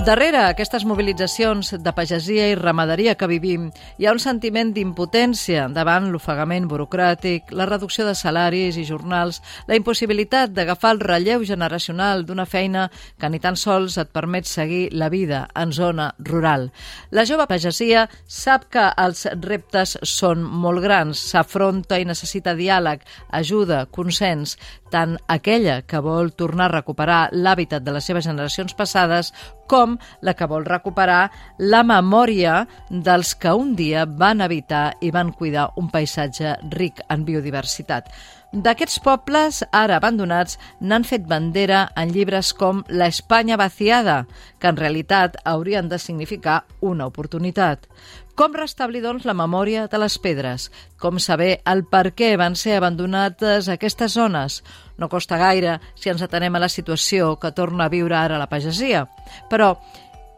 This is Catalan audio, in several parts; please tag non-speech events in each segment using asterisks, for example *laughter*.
Darrere aquestes mobilitzacions de pagesia i ramaderia que vivim, hi ha un sentiment d'impotència davant l'ofegament burocràtic, la reducció de salaris i jornals, la impossibilitat d'agafar el relleu generacional d'una feina que ni tan sols et permet seguir la vida en zona rural. La jove pagesia sap que els reptes són molt grans, s'afronta i necessita diàleg, ajuda, consens, tant aquella que vol tornar a recuperar l'hàbitat de les seves generacions passades com la que vol recuperar la memòria dels que un dia van habitar i van cuidar un paisatge ric en biodiversitat. D'aquests pobles, ara abandonats, n'han fet bandera en llibres com La Espanya vaciada, que en realitat haurien de significar una oportunitat. Com restablir, doncs, la memòria de les pedres? Com saber el per què van ser abandonades aquestes zones? No costa gaire si ens atenem a la situació que torna a viure ara la pagesia. Però,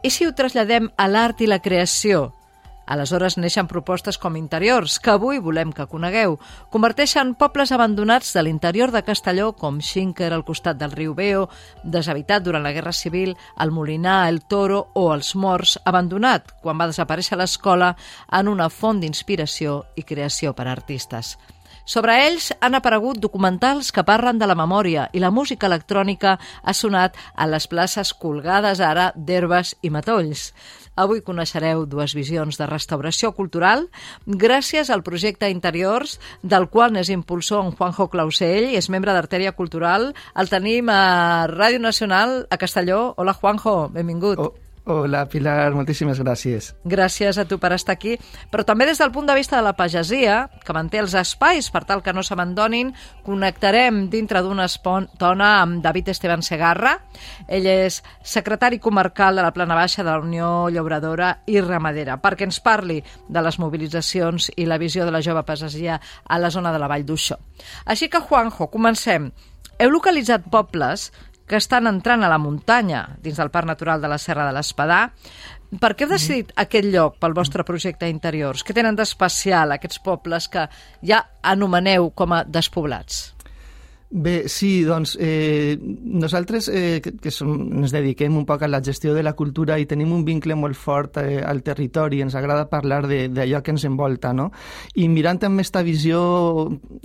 i si ho traslladem a l'art i la creació? Aleshores neixen propostes com interiors, que avui volem que conegueu. Converteixen pobles abandonats de l'interior de Castelló, com Xinker al costat del riu Beo, deshabitat durant la Guerra Civil, el Molinar, el Toro o els Morts, abandonat quan va desaparèixer l'escola en una font d'inspiració i creació per a artistes. Sobre ells han aparegut documentals que parlen de la memòria i la música electrònica ha sonat a les places colgades ara d'herbes i matolls. Avui coneixereu dues visions de restauració cultural gràcies al projecte Interiors, del qual n'és impulsor en Juanjo Clausell i és membre d'Artèria Cultural. El tenim a Ràdio Nacional a Castelló. Hola, Juanjo, benvingut. Oh. Hola, Pilar, moltíssimes gràcies. Gràcies a tu per estar aquí, però també des del punt de vista de la pagesia, que manté els espais per tal que no s'abandonin, connectarem dintre d'una estona amb David Esteban Segarra. Ell és secretari comarcal de la plana baixa de la Unió Llauradora i Ramadera, perquè ens parli de les mobilitzacions i la visió de la jove pagesia a la zona de la Vall d'Uixó. Així que, Juanjo, comencem. Heu localitzat pobles que estan entrant a la muntanya dins del Parc Natural de la Serra de l'Espadà. Per què heu decidit mm. aquest lloc pel vostre projecte interiors? Què tenen d'especial aquests pobles que ja anomeneu com a despoblats? Bé, sí, doncs eh, nosaltres eh, que, que som, ens dediquem un poc a la gestió de la cultura i tenim un vincle molt fort eh, al territori, ens agrada parlar d'allò que ens envolta, no? I mirant amb aquesta visió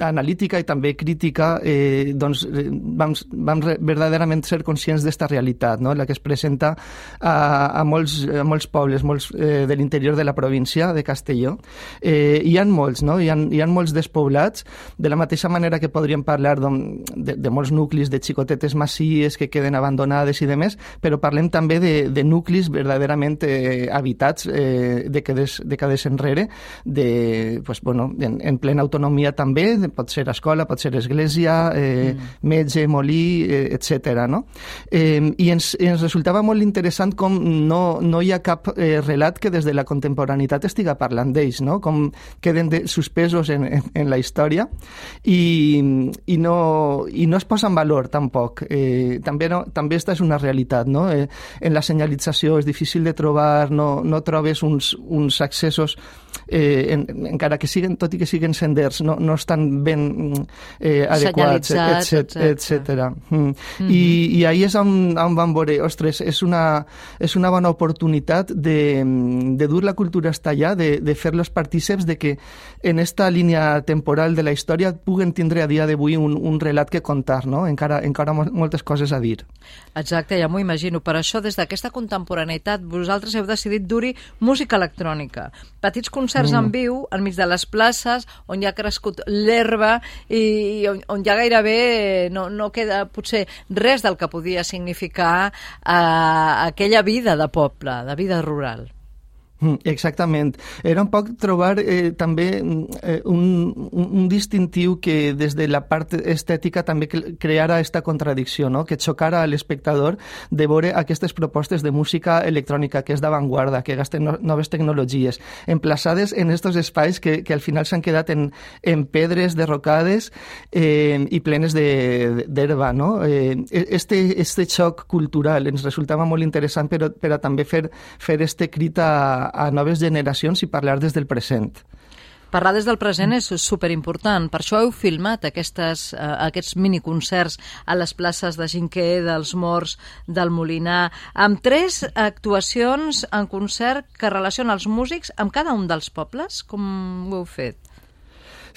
analítica i també crítica, eh, doncs eh, vam, vam verdaderament ser conscients d'esta realitat, no? la que es presenta a, a, molts, a molts pobles molts, eh, de l'interior de la província de Castelló. Eh, hi ha molts, no? Hi ha, hi ha molts despoblats, de la mateixa manera que podríem parlar doncs, de, de molts nuclis de xicotetes massies que queden abandonades i de més, però parlem també de, de nuclis verdaderament eh, habitats eh, dècades, dècades enrere, de, pues, bueno, en, en plena autonomia també, pot ser escola, pot ser església, eh, mm. metge, molí, eh, etc. No? Eh, I ens, ens resultava molt interessant com no, no hi ha cap eh, relat que des de la contemporaneitat estiga parlant d'ells, no? com queden de, suspesos en, en, en la història i, i no, i no es posa en valor tampoc. Eh, també, no, també esta és una realitat. No? Eh, en la senyalització és difícil de trobar, no, no trobes uns, uns accessos eh, en, encara que siguen, tot i que siguen senders, no, no estan ben eh, adequats, etc. etc. Mm. Mm -hmm. I, I ahir és on, on vam veure, ostres, és una, és una bona oportunitat de, de dur la cultura hasta allà, de, de fer-los partíceps de que en esta línia temporal de la història puguen tindre a dia d'avui un, un relat relat que contar, no? Encara, encara moltes coses a dir. Exacte, ja m'ho imagino. Per això, des d'aquesta contemporaneïtat, vosaltres heu decidit dur-hi música electrònica. Petits concerts mm. en viu, enmig de les places, on ja ha crescut l'herba i on, on ja gairebé no, no queda potser res del que podia significar eh, aquella vida de poble, de vida rural. Mm, exactament. Era un poc trobar eh, també mm, eh, un, un, distintiu que des de la part estètica també creara aquesta contradicció, no? que xocara a l'espectador de veure aquestes propostes de música electrònica que és d'avantguarda, que gasten no, noves tecnologies, emplaçades en estos espais que, que al final s'han quedat en, en pedres derrocades eh, i plenes d'herba. No? Eh, este, este xoc cultural ens resultava molt interessant per, per a també fer, fer este crit a, a noves generacions i parlar des del present. Parlar des del present és superimportant. Per això heu filmat aquestes, uh, aquests miniconcerts a les places de Ginquer, dels Morts, del Molinar, amb tres actuacions en concert que relacionen els músics amb cada un dels pobles. Com ho heu fet?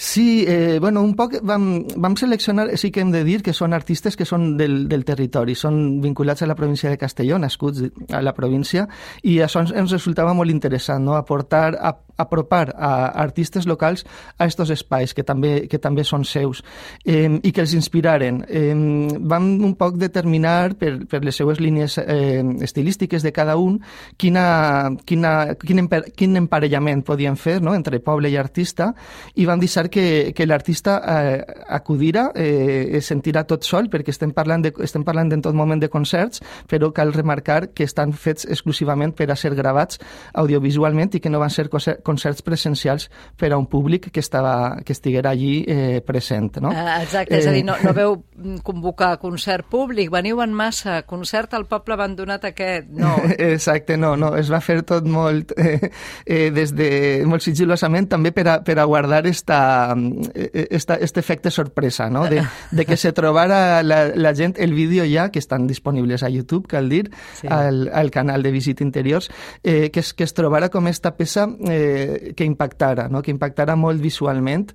Sí, eh, bueno, un poc vam, vam seleccionar, sí que hem de dir que són artistes que són del, del territori, són vinculats a la província de Castelló, nascuts a la província, i això ens, resultava molt interessant, no? aportar, a, apropar a artistes locals a estos espais que també, que també són seus eh, i que els inspiraren. Eh, vam un poc determinar per, per les seues línies eh, estilístiques de cada un quina, quina, quin, emper, quin emparellament podien fer no? entre poble i artista i vam deixar que, que l'artista eh, acudira, eh, es sentirà tot sol perquè estem parlant, de, estem parlant en tot moment de concerts, però cal remarcar que estan fets exclusivament per a ser gravats audiovisualment i que no van ser concerts concerts presencials per a un públic que, estava, que estiguera allí eh, present. No? Uh, exacte, és a dir, no, no veu convocar concert públic, veniu en massa, concert al poble abandonat aquest, no. *laughs* Exacte, no, no, es va fer tot molt, eh, eh, des de, molt sigilosament també per a, per a guardar esta, eh, esta, este efecte sorpresa, no? de, de que se trobara la, la gent, el vídeo ja, que estan disponibles a YouTube, cal dir, sí. al, al canal de Visit Interiors, eh, que, es, que es trobara com esta peça eh, que, impactara, no? que impactara molt visualment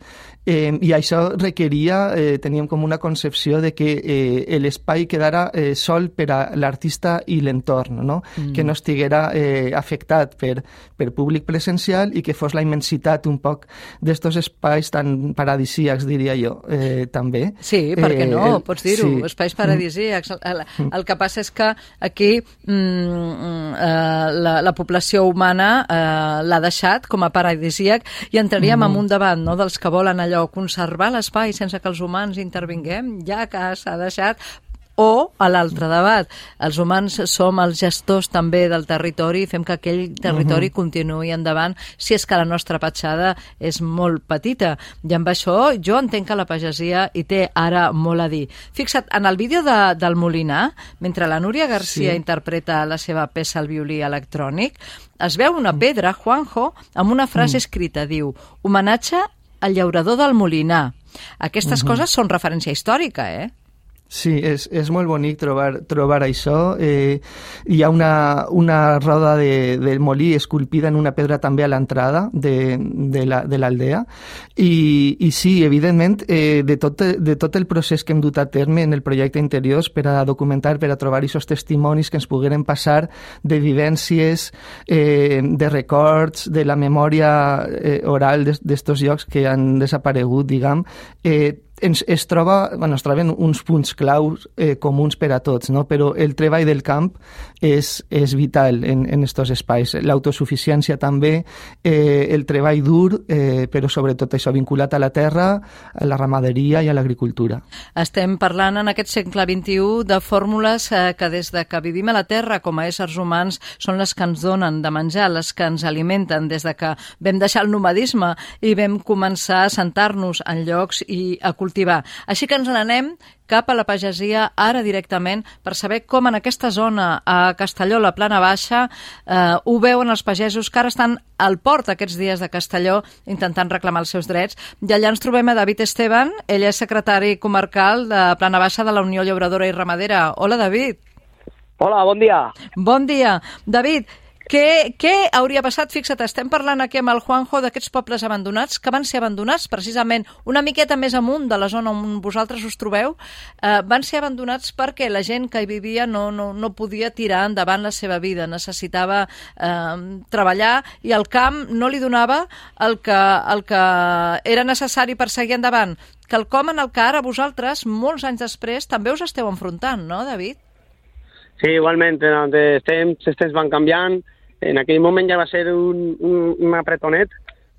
eh, i això requeria, eh, teníem com una concepció de que eh, l'espai quedara eh, sol per a l'artista i l'entorn, no? Mm. que no estiguera eh, afectat per, per públic presencial i que fos la immensitat un poc d'estos espais tan paradisíacs, diria jo, eh, també. Sí, perquè eh, no, el, pots dir-ho, sí. espais paradisíacs. El, el, el que passa és que aquí mm, eh, la, la població humana eh, l'ha deixat com a paradisíac i entraríem mm. en un debat no, dels que volen allò conservar l'espai sense que els humans intervinguem, ja que s'ha deixat o a l'altre debat. Els humans som els gestors també del territori i fem que aquell territori uh -huh. continuï endavant si és que la nostra petjada és molt petita. I amb això jo entenc que la pagesia hi té ara molt a dir. Fixa't, en el vídeo de, del Molinar, mentre la Núria Garcia sí. interpreta la seva peça al violí electrònic, es veu una pedra, Juanjo, amb una frase mm. escrita, diu, homenatge al llaurador del Molinar. Aquestes uh -huh. coses són referència històrica, eh? Sí, és, és molt bonic trobar, trobar això. Eh, hi ha una, una roda de, del molí esculpida en una pedra també a l'entrada de, de l'aldea. La, I, I sí, evidentment, eh, de, tot, de tot el procés que hem dut a terme en el projecte Interiors per a documentar, per a trobar aquests testimonis que ens pogueren passar de vivències, eh, de records, de la memòria eh, oral d'estos llocs que han desaparegut, diguem, eh, ens, es, troba, bueno, es troben uns punts claus eh, comuns per a tots, no? però el treball del camp és, és vital en, estos espais. L'autosuficiència també, eh, el treball dur, eh, però sobretot això vinculat a la terra, a la ramaderia i a l'agricultura. Estem parlant en aquest segle XXI de fórmules eh, que des de que vivim a la terra com a éssers humans són les que ens donen de menjar, les que ens alimenten, des de que vam deixar el nomadisme i vam començar a sentar-nos en llocs i a cultivar. Així que ens n'anem cap a la pagesia ara directament per saber com en aquesta zona a Castelló, la plana baixa, eh, ho veuen els pagesos que ara estan al port aquests dies de Castelló intentant reclamar els seus drets. I allà ens trobem a David Esteban, ell és secretari comarcal de plana baixa de la Unió Llauradora i Ramadera. Hola, David. Hola, bon dia. Bon dia. David, què, què hauria passat? Fixa't, estem parlant aquí amb el Juanjo d'aquests pobles abandonats que van ser abandonats precisament una miqueta més amunt de la zona on vosaltres us trobeu. Eh, van ser abandonats perquè la gent que hi vivia no, no, no podia tirar endavant la seva vida, necessitava eh, treballar i el camp no li donava el que, el que era necessari per seguir endavant. Quelcom en el que ara vosaltres, molts anys després, també us esteu enfrontant, no, David? Sí, igualment, els temps, els temps van canviant, en aquell moment ja va ser un, un, un apretonet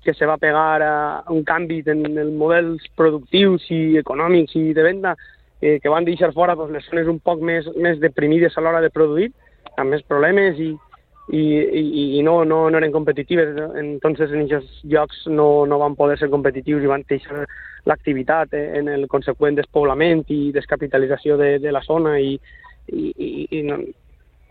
que se va pegar a un canvi en els models productius i econòmics i de venda eh, que van deixar fora pues, les zones un poc més, més deprimides a l'hora de produir, amb més problemes i, i, i, i no, no, no eren competitives. Entonces en aquests llocs no, no van poder ser competitius i van deixar l'activitat eh, en el conseqüent despoblament i descapitalització de, de la zona i, i, i, i no,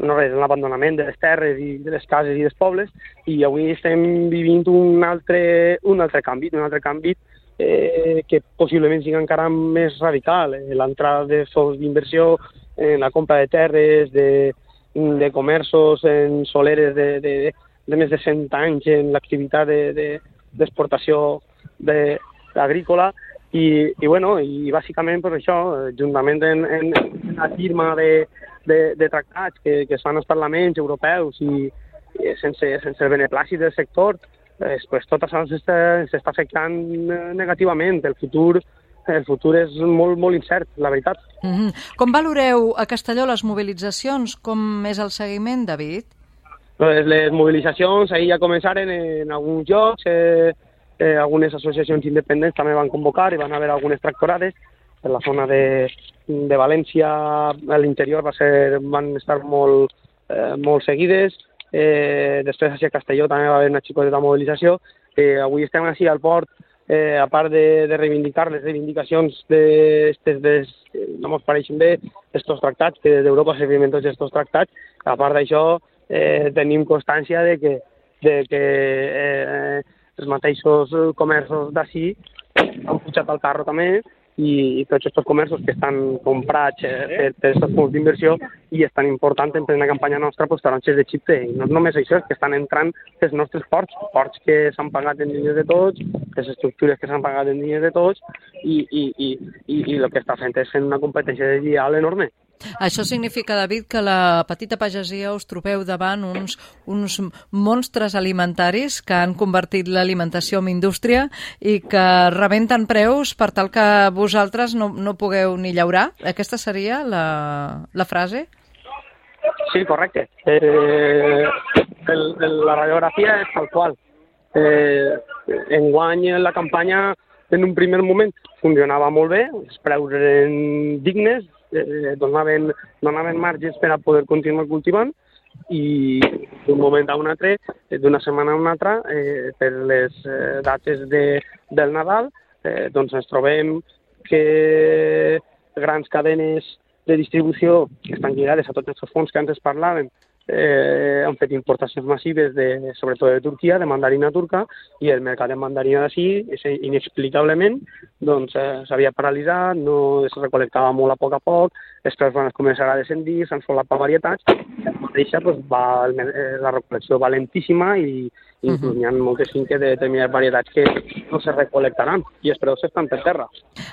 no res, l'abandonament de les terres i de les cases i dels pobles, i avui estem vivint un altre, un altre canvi, un altre canvi eh, que possiblement sigui encara més radical. Eh, L'entrada de fons d'inversió en la compra de terres, de, de comerços en soleres de, de, de més de 100 anys en l'activitat d'exportació de, de, agrícola, i, i, bueno, i bàsicament per això, juntament en, en, en la firma de, de, de tractats que, que es fan als parlaments europeus i, i sense, sense el beneplàcit del sector, eh, pues, tot això s'està afectant negativament. El futur el futur és molt, molt incert, la veritat. Mm -hmm. Com valoreu a Castelló les mobilitzacions? Com és el seguiment, David? Les, les mobilitzacions ahir ja començaren en alguns llocs, eh, eh, algunes associacions independents també van convocar i van haver algunes tractorades. En la zona de, de València, a l'interior, va ser, van estar molt, eh, molt seguides. Eh, després, a Castelló també va haver una xicoteta mobilització. Eh, avui estem així al port, eh, a part de, de reivindicar les reivindicacions de, de, de, no ens pareixen bé, aquests tractats, que d'Europa se firmen tots aquests tractats, a part d'això eh, tenim constància de que, de que eh, els mateixos comerços d'ací han pujat al carro també i, i tots aquests comerços que estan comprats eh, per, aquests punts d'inversió i és tan important en plena campanya nostra pues, taronges de Xipte. I no només això, és que estan entrant els nostres ports, ports que s'han pagat en diners de tots, les estructures que s'han pagat en diners de tots i, i, i, i, i el que està fent és fent una competència de dial enorme. Això significa, David, que la petita pagesia us trobeu davant uns, uns monstres alimentaris que han convertit l'alimentació en indústria i que rebenten preus per tal que vosaltres no, no pugueu ni llaurar? Aquesta seria la, la frase? Sí, correcte. Eh, el, el, la radiografia és tal qual. Eh, enguany la campanya en un primer moment funcionava molt bé, els preus eren dignes, eh, donaven, donaven marges per a poder continuar cultivant i d'un moment a un altre, d'una setmana a una altra, eh, per les eh, dates de, del Nadal, eh, doncs ens trobem que grans cadenes de distribució que estan lligades a tots aquests fons que antes parlàvem eh, han fet importacions massives, de, sobretot de Turquia, de mandarina turca, i el mercat de mandarina d'ací, inexplicablement, doncs eh, s'havia paralitzat, no es recolectava molt a poc a poc, els preus van començar a descendir, s'han per varietats, mateixa doncs, va, eh, la recolecció va lentíssima i, i uh -huh. hi ha moltes finques de determinades varietats que no se recolectaran i els preus estan per terra.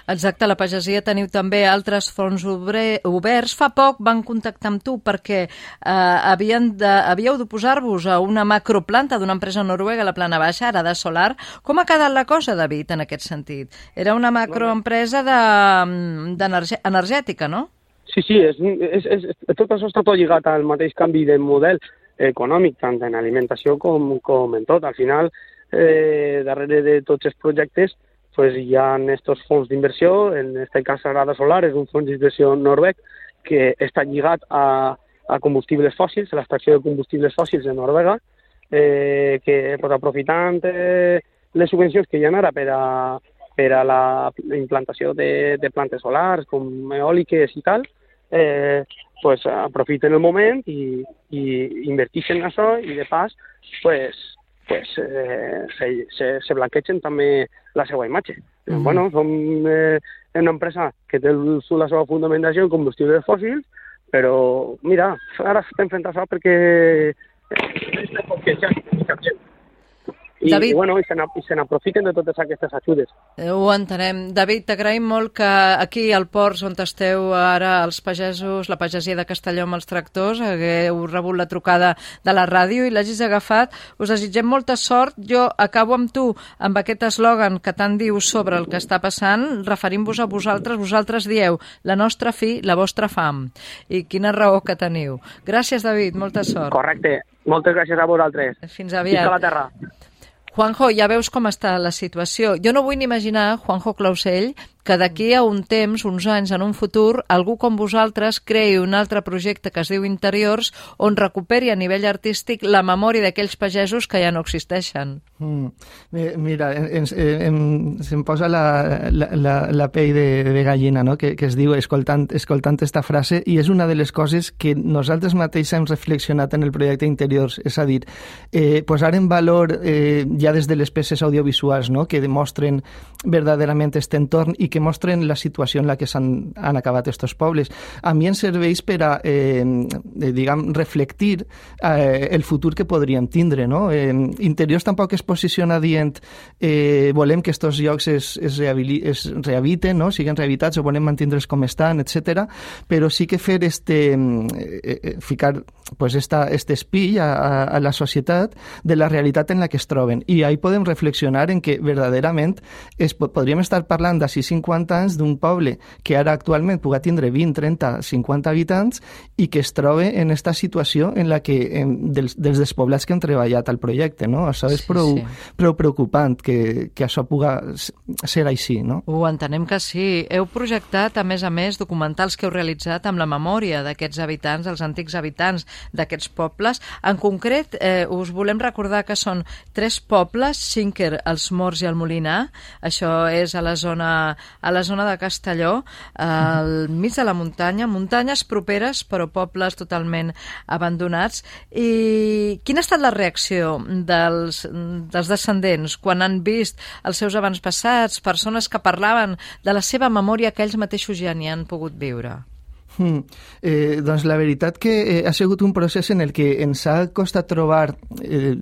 Exacte, la pagesia teniu també altres fronts oberts. Fa poc van contactar amb tu perquè eh, havien de, havíeu d'oposar-vos a una macroplanta d'una empresa noruega, la Plana Baixa, ara de solar. Com ha quedat la cosa, David, en aquest sentit? Era una macroempresa energètica, no? Sí, sí, és, és, és, tot això està tot lligat al mateix canvi de model econòmic, tant en alimentació com, com en tot. Al final, eh, darrere de tots els projectes, pues, hi ha estos fons d'inversió, en aquest cas Sagrada Solar és un fons d'inversió noruec que està lligat a, a combustibles fòssils, a l'extracció de combustibles fòssils de Noruega, eh, que pues, aprofitant eh, les subvencions que hi ha ara per a, per a la implantació de, de plantes solars com eòliques i tal, eh, pues, aprofiten el moment i, i inverteixen en això i de pas pues, pues, eh, se, se, se blanquegen també la seva imatge. Mm -hmm. bueno, som eh, una empresa que té la seva fundamentació en combustibles fòssils, però mira, ara estem fent això perquè és ja, i, David... i, bueno, i se n'aprofiten de totes aquestes ajudes. Eh, ho entenem. David, t'agraïm molt que aquí al port on esteu ara els pagesos, la pagesia de Castelló amb els tractors, hagueu rebut la trucada de la ràdio i l'hagis agafat. Us desitgem molta sort. Jo acabo amb tu, amb aquest eslògan que tant dius sobre el que està passant, referint-vos a vosaltres. Vosaltres dieu la nostra fi, la vostra fam. I quina raó que teniu. Gràcies, David. Molta sort. Correcte. Moltes gràcies a vosaltres. Fins aviat. Fins a la terra. Juanjo, ja veus com està la situació. Jo no vull ni imaginar, Juanjo Clausell, que d'aquí a un temps, uns anys, en un futur, algú com vosaltres creï un altre projecte que es diu Interiors on recuperi a nivell artístic la memòria d'aquells pagesos que ja no existeixen. Mm. Mira, ens, em, se'm posa la, la, la, la pell de, de gallina, no? que, que es diu escoltant, escoltant esta frase, i és una de les coses que nosaltres mateixos hem reflexionat en el projecte Interiors, és a dir, eh, posar en valor eh, ja des de les peces audiovisuals no? que demostren verdaderament aquest entorn i que mostren la situació en la que s'han han acabat aquests pobles. A mi em serveix per a, eh, diguem, reflectir eh, el futur que podríem tindre. No? Eh, Interiors tampoc es posiciona dient eh, volem que aquests llocs es, es, es rehabiliten, no? siguin rehabilitats o volem mantindre'ls com estan, etc. però sí que fer este, eh, eh, ficar pues esta, este espill a, a, a la societat de la realitat en la que es troben. I ahí podem reflexionar en que verdaderament es, podríem estar parlant d'ací 50 anys d'un poble que ara actualment puga tindre 20, 30, 50 habitants i que es trobe en esta situació en la que en, dels, dels despoblats que han treballat al projecte. No? Això és prou, sí, sí. prou preocupant que, que això puga ser així. No? Ho entenem que sí. Heu projectat, a més a més, documentals que heu realitzat amb la memòria d'aquests habitants, els antics habitants d'aquests pobles. En concret, eh, us volem recordar que són tres pobles, Xinquer, els Morts i el Molinar. Això és a la zona, a la zona de Castelló, al mig de la muntanya, muntanyes properes, però pobles totalment abandonats. I quina ha estat la reacció dels, dels descendents quan han vist els seus avantpassats, persones que parlaven de la seva memòria que ells mateixos ja n'hi han pogut viure? Mm. Eh, doncs la veritat que eh, ha sigut un procés en el que ens ha costat trobar, eh,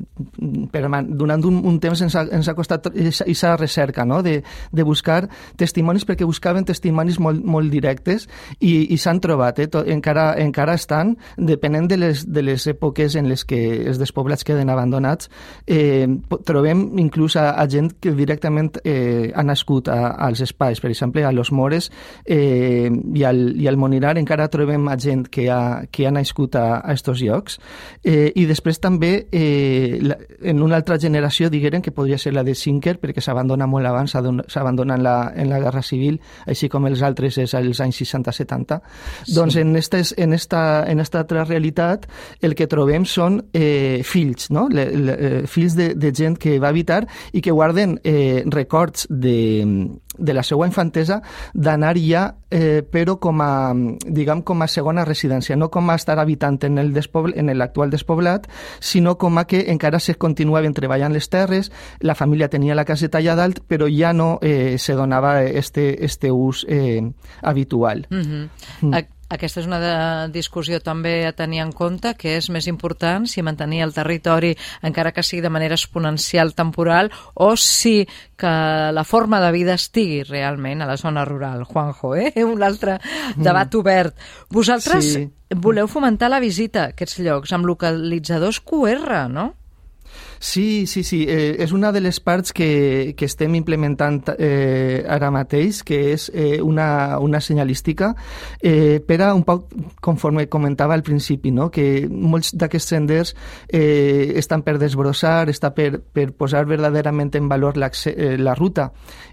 per, durant un, un temps ens ha, ens ha costat aquesta recerca no? de, de buscar testimonis, perquè buscaven testimonis molt, molt directes i, i s'han trobat, eh? Tot, encara, encara estan, depenent de les, de les èpoques en les que els despoblats queden abandonats, eh, trobem inclús a, a gent que directament eh, ha nascut a, als espais, per exemple, a Los Mores eh, i, al, i al Monirar encara trobem a gent que ha, que ha nascut a, a estos llocs eh, i després també eh, la, en una altra generació digueren que podria ser la de Sinker perquè s'abandona molt abans, s'abandona en, la, en la Guerra Civil, així com els altres és als anys 60-70. Sí. Doncs en, estes, en, esta, en esta altra realitat el que trobem són eh, fills, no? Le, le, eh, fills de, de gent que va habitar i que guarden eh, records de, de la seva infantesa d'anar ja, eh, però com a, diguem, com a segona residència, no com a estar habitant en el despoble, en l'actual despoblat, sinó com a que encara se continuaven treballant les terres, la família tenia la caseta allà dalt, però ja no eh, se donava este, este ús eh, habitual. Mm -hmm. mm. Aquesta és una de discussió també a tenir en compte, que és més important si mantenir el territori, encara que sigui de manera exponencial temporal, o si que la forma de vida estigui realment a la zona rural. Juanjo, eh? *laughs* un altre debat mm. obert. Vosaltres sí. voleu fomentar la visita a aquests llocs amb localitzadors QR, no? Sí, sí, sí. Eh, és una de les parts que, que estem implementant eh, ara mateix, que és eh, una, una senyalística eh, per a un poc, conforme comentava al principi, no? que molts d'aquests senders eh, estan per desbrossar, està per, per posar verdaderament en valor eh, la ruta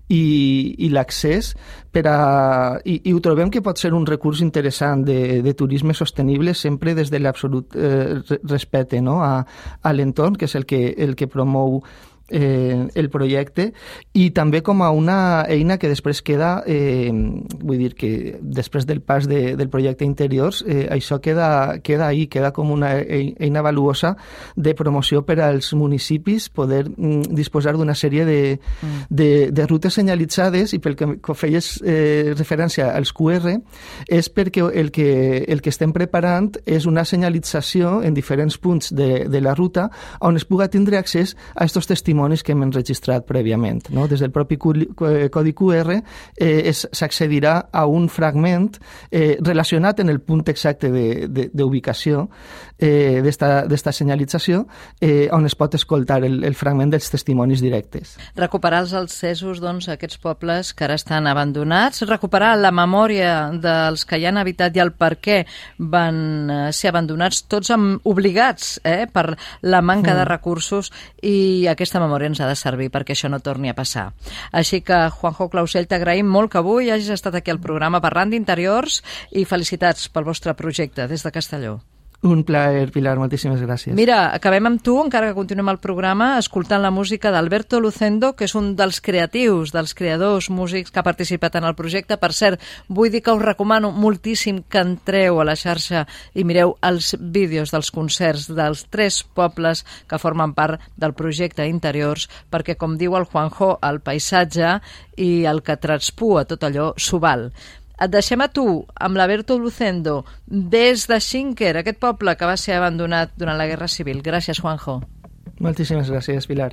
i, i l'accés per a... I, I ho trobem que pot ser un recurs interessant de, de turisme sostenible sempre des de l'absolut eh, respecte no? a, a l'entorn, que és el que, el que promou eh, el projecte i també com a una eina que després queda, eh, vull dir que després del pas de, del projecte Interiors, eh, això queda, queda ahí, queda com una eina valuosa de promoció per als municipis poder mm, disposar d'una sèrie de, mm. de, de rutes senyalitzades i pel que, que feies eh, referència als QR és perquè el que, el que estem preparant és una senyalització en diferents punts de, de la ruta on es puga tindre accés a aquests testimonis testimonis que hem enregistrat prèviament. No? Des del propi eh, codi QR eh, s'accedirà a un fragment eh, relacionat en el punt exacte d'ubicació eh, d'esta senyalització eh, on es pot escoltar el, el fragment dels testimonis directes. Recuperar els accessos doncs, a aquests pobles que ara estan abandonats, recuperar la memòria dels que hi han habitat i el per què van eh, ser abandonats, tots amb, obligats eh, per la manca mm. de recursos i aquesta memòria memòria ens ha de servir perquè això no torni a passar. Així que, Juanjo Clausell, t'agraïm molt que avui hagis estat aquí al programa parlant d'interiors i felicitats pel vostre projecte des de Castelló. Un plaer, Pilar, moltíssimes gràcies. Mira, acabem amb tu, encara que continuem el programa, escoltant la música d'Alberto Lucendo, que és un dels creatius, dels creadors músics que ha participat en el projecte. Per cert, vull dir que us recomano moltíssim que entreu a la xarxa i mireu els vídeos dels concerts dels tres pobles que formen part del projecte Interiors, perquè, com diu el Juanjo, el paisatge i el que transpua tot allò s'ho val. Et deixem a tu, amb l'Aberto Lucendo, des de Xinquer, aquest poble que va ser abandonat durant la Guerra Civil. Gràcies, Juanjo. Moltíssimes gràcies, Pilar.